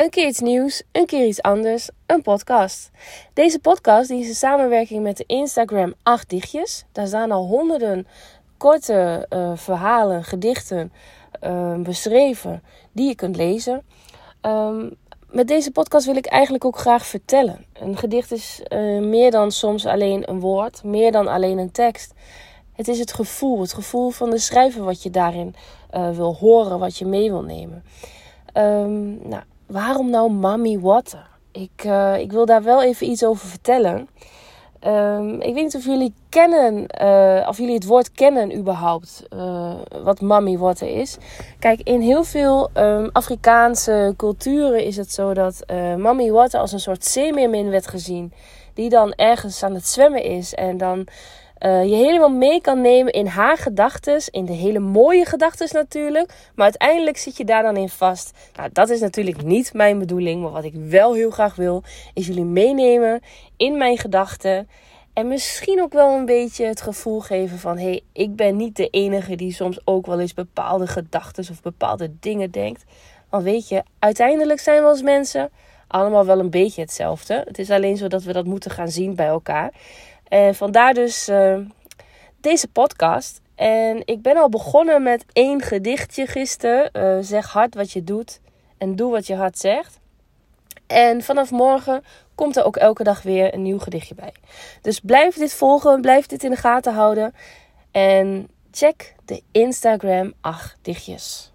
Een keer iets nieuws, een keer iets anders, een podcast. Deze podcast die is in samenwerking met de Instagram 8 Dichtjes. Daar staan al honderden korte uh, verhalen, gedichten uh, beschreven die je kunt lezen. Um, met deze podcast wil ik eigenlijk ook graag vertellen. Een gedicht is uh, meer dan soms alleen een woord, meer dan alleen een tekst. Het is het gevoel, het gevoel van de schrijver wat je daarin wil horen, wat je mee wil nemen. Um, nou, waarom nou Mommy Water? Ik, uh, ik wil daar wel even iets over vertellen. Um, ik weet niet of jullie kennen, uh, of jullie het woord kennen überhaupt, uh, wat Mommy Water is. Kijk, in heel veel um, Afrikaanse culturen is het zo dat Mommy Water als een soort zeemeermin werd gezien. Die dan ergens aan het zwemmen is en dan uh, je helemaal mee kan nemen in haar gedachten. In de hele mooie gedachten natuurlijk. Maar uiteindelijk zit je daar dan in vast. Nou, dat is natuurlijk niet mijn bedoeling. Maar wat ik wel heel graag wil, is jullie meenemen in mijn gedachten. En misschien ook wel een beetje het gevoel geven van: hey, ik ben niet de enige die soms ook wel eens bepaalde gedachten of bepaalde dingen denkt. Want weet je, uiteindelijk zijn we als mensen allemaal wel een beetje hetzelfde. Het is alleen zo dat we dat moeten gaan zien bij elkaar. En vandaar dus uh, deze podcast. En ik ben al begonnen met één gedichtje gisteren. Uh, zeg hard wat je doet en doe wat je hart zegt. En vanaf morgen komt er ook elke dag weer een nieuw gedichtje bij. Dus blijf dit volgen, blijf dit in de gaten houden. En check de Instagram 8 dichtjes.